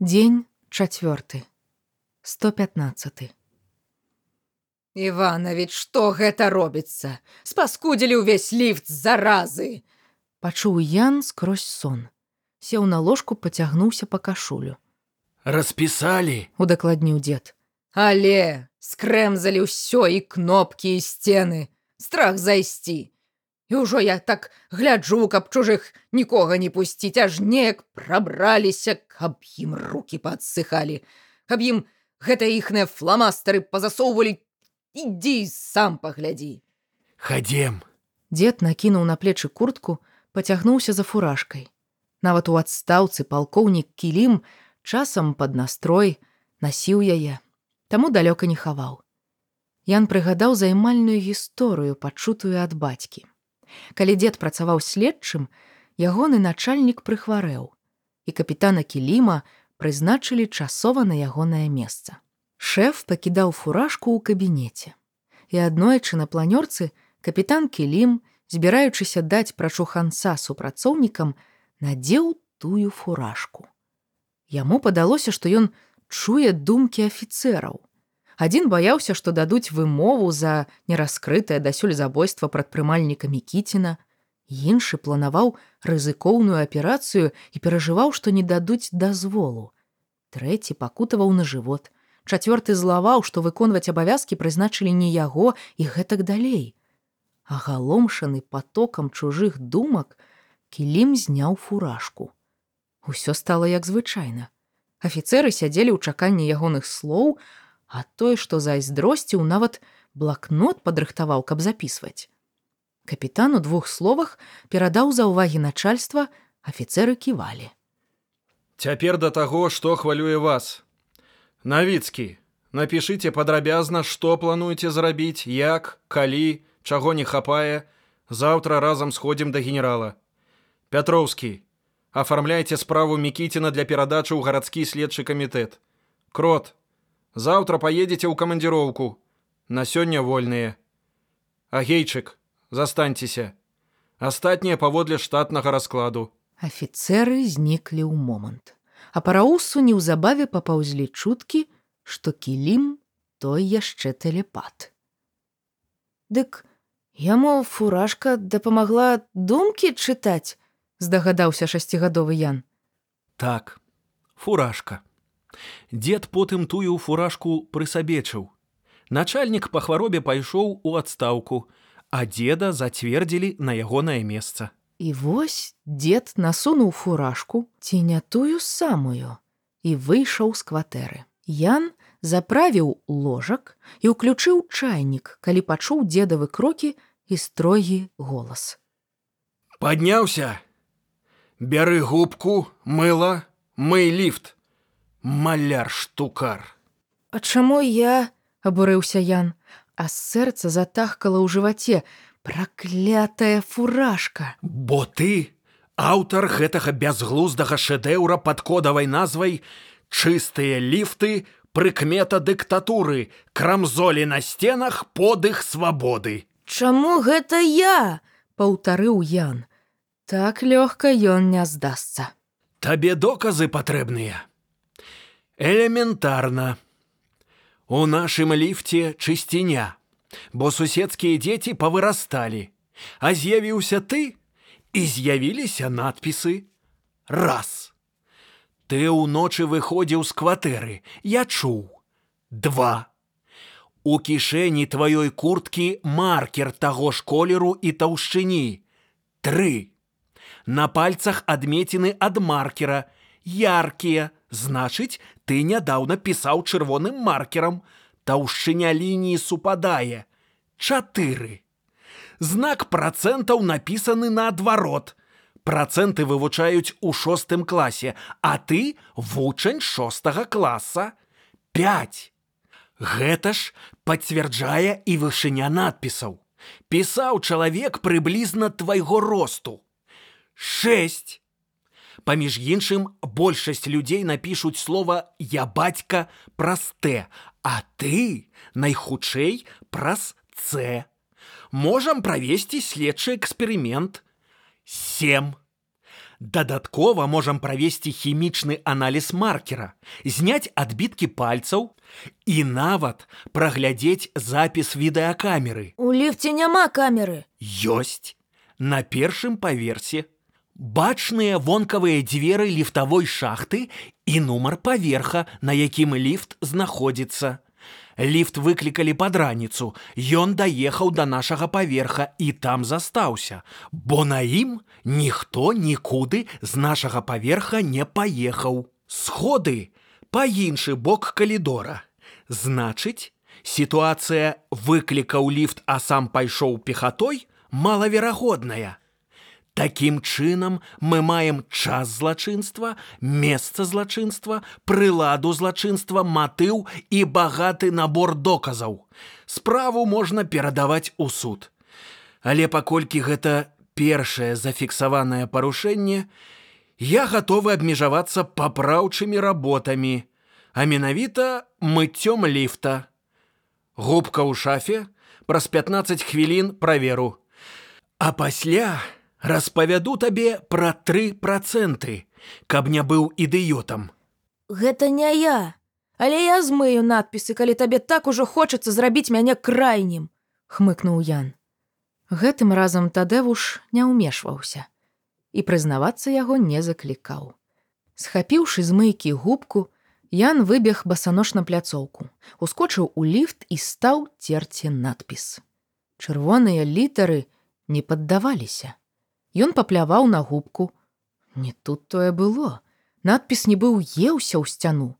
Дзень чацвёрты. 115. Іванович, што гэта робіцца? Спаскудзілі ўвесь ліфт заразы. Пачуў Ян скрозь сон. Сеў на ложку, пацягнуўся па кашулю. Распісалі, Удакладніў дзед. Але скрэмзалі ўсё і кнопкі і сцены. Страх зайсці. І ўжо я так гляджу, каб чужых нікога не пусціць, аж неяк прабраліся, каб ім руки падсыхалі, каб ім гэта іхныя фламастары пазасоўвалі, ідзі сам паглядзі. хадзем. Дзед накінуў на плечы куртку, пацягнуўся за фуражкай. Нават у адстаўцы палкоўнік кілім часам пад настрой насіў яе, таму далёка не хаваў. Ян прыгадаў займальную гісторыю, пачутую ад бацькі. Калі дзед працаваў следчым, ягоны начальнік прыхварэў, і капітана кіліма прызначылі часова на ягонае месца. Шэф пакідаў фуражку ў кабінеце. І аднойчы на планёрцы капітан кілім, збіраючыся даць прачуханца супрацоўнікам, надзеў тую фуражку. Яму падалося, што ён чуе думкі афіцэраў. Адзін баяўся, што дадуць вымову за нераскрытае дасюль забойства прадпрымальніка Мікіціна. Іншы планаваў рызыкоўную аперацыю і перажываў, што не дадуць дазволу. Трэці пакутаваў на жывот. Чацвёрты злаваў, што выконваць абавязкі прызначылі не яго і гэтак далей. Агаломшаны потокам чужых думак, кілім зняў фуражку. Усё стало як звычайна. Афіцеры сядзелі ў чаканні ягоных слоў, а той, што зайздросціў, нават блакнот падрыхтаваў, каб запісваць. Капітан у двух словах перадаў за ўвагі начальства, афіцеры ківалі. Цяпер да таго, што хвалюе вас. Навіцкі, напішыце падрабязна, што плануеце зрабіць, як, калі, чаго не хапае, заўтра разам сходзім да генерала. Пятроўскі, афармляйце справу Мікіціна для перадачы ў гарадскі следчы камітэт. Крот, заўтра паедзеце ў камандзіроўку. На сёння вольныя. Агейчык, застаньцеся. Астатнія паводле штатнага раскладу. Афіцеры зніклі ў момант. А параусу неўзабаве папаўзлі чуткі, што кілім той яшчэ тэлепат. Дык яму фуражка дапамагла думкі чытаць, здагадаўся шасцігадовы Ян. Так, фуражка. Дзед потым тую фуражку прысабечыў. Начальнік па хваробе пайшоў у адстаўку, а дзеда зацвердзілі на ягонае месца. І вось дзед насунуў фуражку ці не тую самую і выйшаў з кватэры. Ян заправіў ложак і ўключыў чайнік, калі пачуў дзедавы крокі і строгі голас. Падняўся. Бяры губку, мыла, мый ліфт. Маляр штукар. А чаму я абурыўся Ян, а сэрца затахкала ў жываце, праклятая фуражка. Бо ты аўтар гэтага бязглуздага шэдэўра пад кодавай назвай чыстыя ліфты, прыкмета дыктатуры, крамзолі на сценах подых свабоды. Чаму гэта я? паўтарыў Ян. Так лёгка ён не здасца. Табе доказы патрэбныя. Элементарна. У нашым ліфце чысціня, бо суседскія дзеці павырасталі, а з'явіўся ты і з'явіліся надпісы раз. Ты ўночы выходзіў з кватэры, я чуў два. У кішэні тваёй курткі маркер таго ж колеру і таўшчыні три. На пальцах адметіны ад маркера, яркія, значыць, ты нядаўна пісаў чырвоным маркерам, таўшчыня лініі супадае. Чатыры. Знак працэнтаў напісаны наадварот. Працэнты вывучаюць у шостым класе, а ты вучань шостага класа. 5. Гэта ж пацвярджае і вышыня надпісаў. Пісаў чалавек прыблізна твайго росту. 6. Паміж іншым, большасць людзей напішуць слова я бацька праз Т, а ты найхутчэй праз С. Можам правесці следчы эксперымент. 7. Дадаткова можам правесці хімічны аналіз маркера, зняць адбіткі пальцаў і нават праглядзець запіс відэакамеры. У ліфце няма камеры. Ёсць на першым паверсе бачныя вонкавыя дзверы ліфтавой шахты і нумар паверха, на якім ліфт знаходзіцца. Ліфт выклікалі пад раніцу. Ён даехаў да нашага паверха і там застаўся, бо на ім ніхто нікуды з нашага паверха не паехаў. Сходы па іншы бок калідора. Значыць, сітуацыя выклікаў ліфт, а сам пайшоў пехатой малаверагодная. Такім чынам мы маем час злачынства, месца злачынства, прыладу злачынства, матыў і багаты набор доказаў. Справу можна перадаваць у суд. Але паколькі гэта першае зафіксаванае парушэнне, я гатовы абмежавацца папраўчымі работамі, а менавіта мыццём ліфта. Губка ў шафе праз 15 хвілін праверу. А пасля, распавяду табе пра тры працэнты, каб не быў ідыётам. Гэта не я. Але я змыю надпісы, калі табе так ужо хочацца зрабіць мяне крайнім. хмыкнуў Ян. Гэтым разам Тадэвуш не ўмешваўся і прызнавацца яго не заклікаў. Схапіўшы з мыйкі губку, Ян выбег басанош на пляцоўку, ускочыў у ліфт і стаў церці надпіс. Чырвоныя літары не паддаваліся. Ён папляваў на губку. Не тут тое было. Надпіс нібы ўеўся ў сцяну.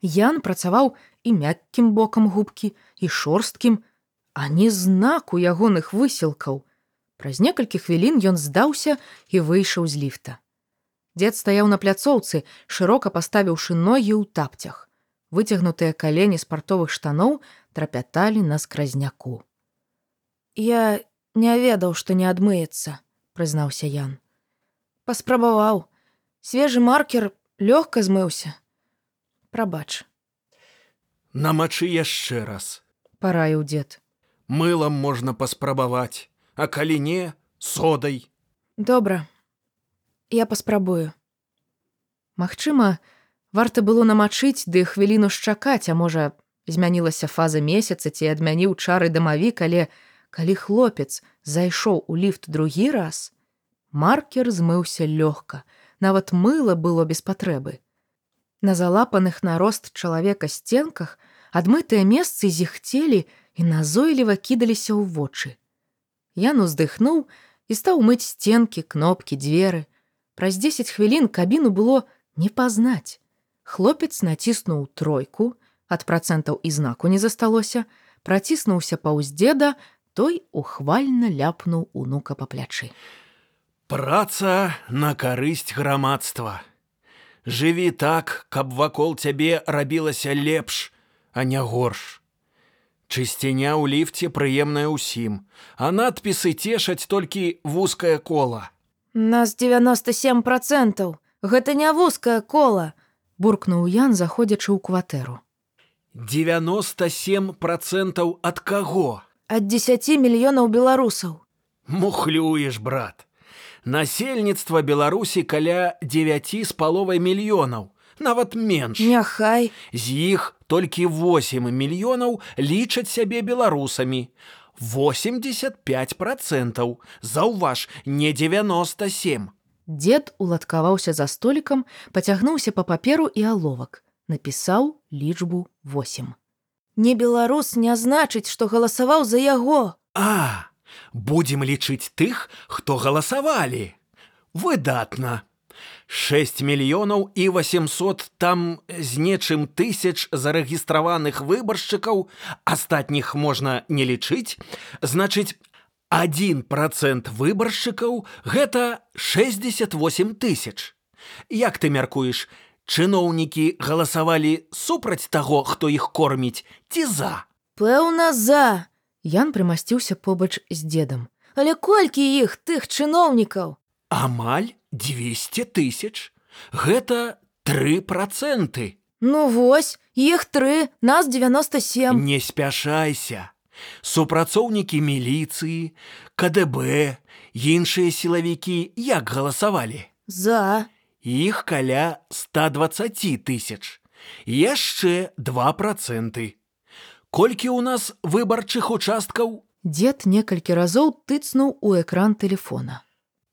Ян працаваў і мяккім бокам губкі і шорсткім, а не знаку ягоных высілкаў. Праз некалькі хвілін ён здаўся і выйшаў з ліфта. Дзед стаяў на пляцоўцы, шырока паставіўшы ногі ў тапцях. Выцягнутыя калені спартовых штаноў трапяталі на скразняку. Я не ведаў, што не адмыецца, прызнаўся Ян. Паспрабаваў. Свежы маркер лёгка змыўся. Прабач. Намачы яшчэ раз. Параіў дзед. Мылам можна паспрабаваць, а калі не, содай. Добра. Я паспрабую. Магчыма, варта было намачыць ды хвіліну шчакаць, а можа, змянілася фаза месяца ці адмяніў чары дамавік, але калі хлопец зайшоў у ліфт другі раз, маркер змыўся лёгка, нават мыла было без патрэбы. На залапаных на рост чалавека сценках адмытыя месцы зіхцелі і назойліва кідаліся ў вочы. Ян уздыхнуў і стаў мыць сценкі, кнопкі, дзверы. Праз 10 хвілін кабіну было не пазнаць. Хлопец націснуў тройку, ад працэнтаў і знаку не засталося, праціснуўся паўз дзеда, той ухвальна ляпнуў унука па плячы. Праца на карысць грамадства. Жыві так, каб вакол цябе рабілася лепш, а не горш. Чысціня ў ліфце прыемная ўсім, а надпісы цешаць толькі вузкае кола. Нас 97 процентаў. Гэта не вузкае кола. буркнуў Ян, заходзячы ў кватэру. 97 процентаў ад каго? Ад 10 мільёнаў беларусаў. Мухлюеш, брат. Насельніцтва Беларусі каля 9 з паловай мільёнаў, нават менш. Няхай. З іх толькі 8 мільёнаў лічаць сябе беларусамі. 85 процентаў. Заўваж, не 97. Дед уладкаваўся за столікам, пацягнуўся па паперу і аловак, напісаў лічбу 8. Не беларус не значыць, што галасаваў за яго. А, будзем лічыць тых, хто галасавалі. Выдатна. 6 мільёнаў і 800 там з нечым тысяч зарэгістраваных выбаршчыкаў, астатніх можна не лічыць, значыць, один процент выбаршчыкаў гэта 68 тысяч. Як ты мяркуеш, чыноўнікі галасавалі супраць таго, хто іх корміць ці за. Пэўна за. Ян прымасціўся побач з дзедам. Але колькі іх тых чыноўнікаў? Амаль 200 тысяч. Гэта тры проценты. Ну вось, іх тры, нас 97. Не спяшайся. Супрацоўнікі міліцыі, КДБ, іншыя сілавікі як галасавалі. За. Іх каля 120 тысяч. Яшчэ 2 проценты. Колькі ў нас выбарчых участкаў? Дзед некалькі разоў тыцнуў у экран тэлефона.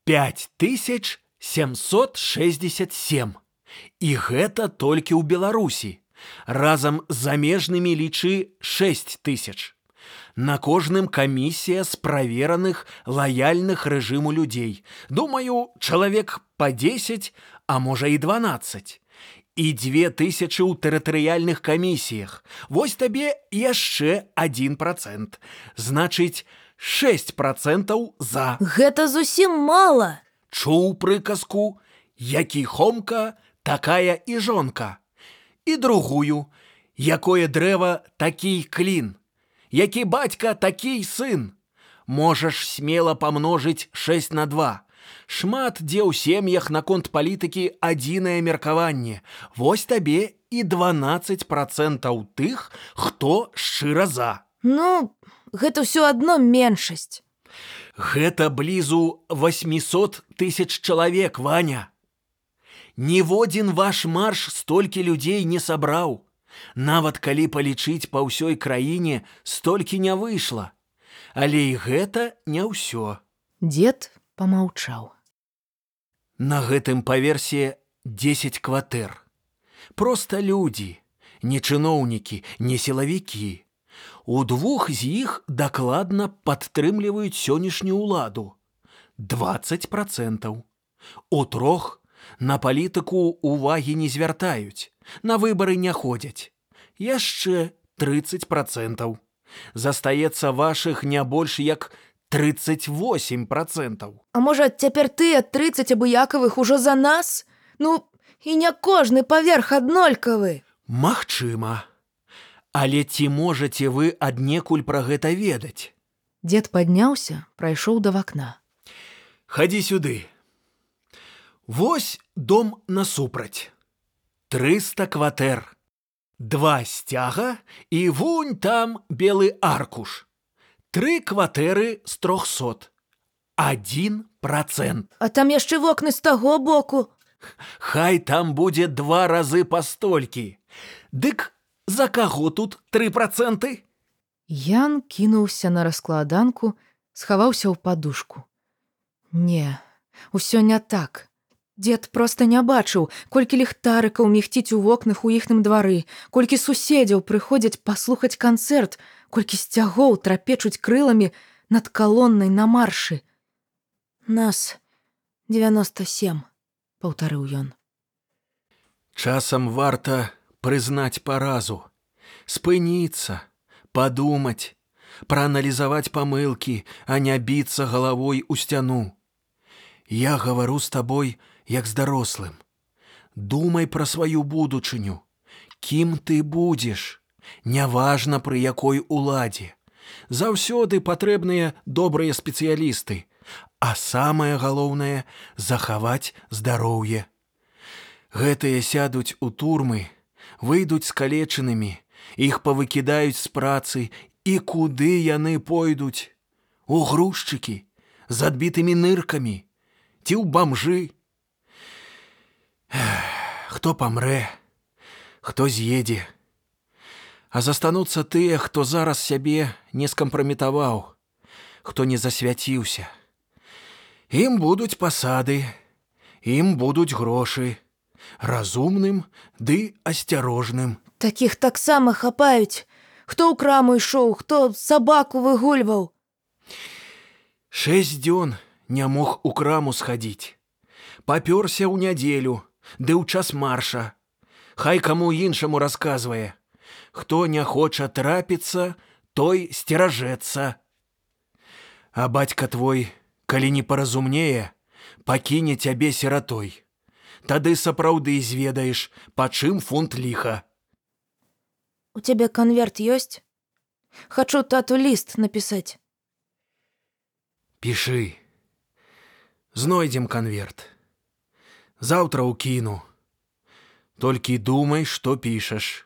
5767. І гэта толькі ў Беларусі. Разам з замежнымі лічы 6 тысяч. На кожным камісія з правераных лаяльных рэжыму людзей. Думаю, чалавек па 10, а можа і 12. І две тысячы ў тэрытарыяльных камісіях. Вось табе яшчэ один процент. Значыць, 6 процентаў за. Гэта зусім мала. Чуў прыказку, які хомка, такая і жонка. І другую, якое дрэва, такі клін. Які бацька, такі сын. Можаш смела памножыць 6 на 2. Шмат дзе ў сем'ях наконт палітыкі адзінае меркаванне. Вось табе і 12 процентаў тых, хто шчыра за. Ну, гэта ўсё адно меншасць. Гэта блізу 800 тысяч чалавек, Ваня. Ніводзін ваш марш столькі людзей не сабраў. Нават калі палічыць па ўсёй краіне, столькі не выйшла. Але і гэта не ўсё. Дзед помаўчаў. На гэтым паверсе 10 кватэр. Проста людзі, не чыноўнікі, не сілавікі. У двух з іх дакладна падтрымліваюць сённяшнюю ўладу. 20 процентаў. У трох на палітыку ўвагі не звяртаюць, на выбары не ходзяць. Яшчэ 30 процентаў. Застаецца вашых не больш як 38 процентаў. А можа, цяпер тыя 30 абыякавых ужо за нас? Ну, і не кожны паверх аднолькавы. Магчыма. Але ці можаце вы аднекуль пра гэта ведаць? Дзед падняўся, прайшоў да вакна. Хадзі сюды. Вось дом насупраць. 300 кватэр. Два сцяга і вунь там белы аркуш. Тры кватэры з трохсот. Адзін процент. А там яшчэ вокны з таго боку. Хай там будзе два разы па столькі. Дык за каго тут тры проценты? Ян кінуўся на раскладанку, схаваўся ў падушку. Не, усё не так. Дзед проста не бачыў, колькі ліхтарыкаў мігціць у вокнах у іхным двары, колькі суседзяў прыходзяць паслухаць канцэрт, колькі сцягоў трапечуць крыламі над калоннай на маршы. Нас 97, паўтарыў ён. Часам варта прызнаць паразу, спыніцца, падумаць, прааналізаваць памылкі, а не біцца галавой у сцяну. Я гавару з табой, як з дарослым. Думай пра сваю будучыню. Кім ты будзеш? Няважна пры якой уладзе. Заўсёды патрэбныя добрыя спецыялісты, а самае галоўнае захаваць здароўе. Гэтыя сядуць у турмы, выйдуць скалечанымі, іх павыкідаюць з працы і куды яны пойдуць? У грузчыкі, з адбітымі ныркамі, ці ў бамжы. Хто памрэ, хто з'едзе. А застануцца тыя, хто зараз сябе не скампраметаваў, хто не засвяціўся. Ім будуць пасады, ім будуць грошы, разумным ды асцярожным. Такіх таксама хапаюць. Хто ў краму ішоў, хто сабаку выгульваў. Шэсць дзён не мог у краму схадзіць. Папёрся ў нядзелю, ды ў час марша. Хай каму іншаму расказвае. Хто не хоча трапіцца, той сцеражэцца. А бацька твой, калі не паразумнее, пакіне цябе сіратой. Тады сапраўды зведаеш, па чым фунт ліха. У цябе канверт ёсць? Хачу тату ліст напісаць. Пішы. Знойдзем канверт. Заўтра ўкіну. Толькі думай, што пішаш.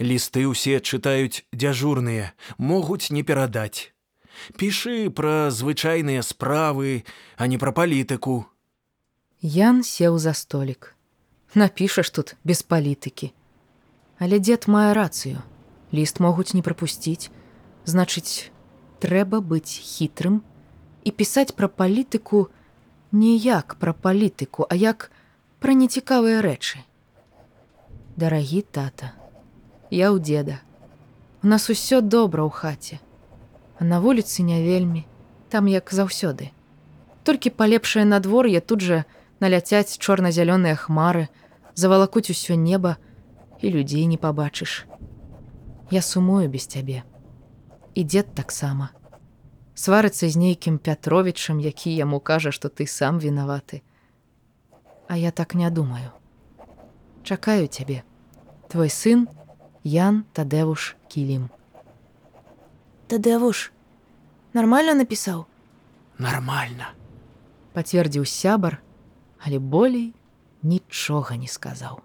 Лісты ўсе чытаюць дзяжурныя, могуць не перадаць. Пішы пра звычайныя справы, а не пра палітыку. Ян сеў за столік. Напішаш тут без палітыкі. Але дзед мае рацыю. Ліст могуць не прапусціць. Значыць, трэба быць хітрым і пісаць пра палітыку не як пра палітыку, а як пра нецікавыя рэчы. Дарагі тата, я ў деда. У нас усё добра ў хаце. А на вуліцы не вельмі, там як заўсёды. Толькі палепшае надвор'е тут жа наляцяць чорна-зялёныя хмары, завалакуць усё неба і людзей не пабачыш. Я сумую без цябе. І дзед таксама. Сварыцца з нейкім Пятровічам, які яму кажа, што ты сам вінаваты. А я так не думаю. Чакаю цябе. Твой сын Ян Тадэвуш Кілім. Тадэвуш, нармальна напісаў. Нормально. Пацвердзіў сябар, але болей нічога не сказаў.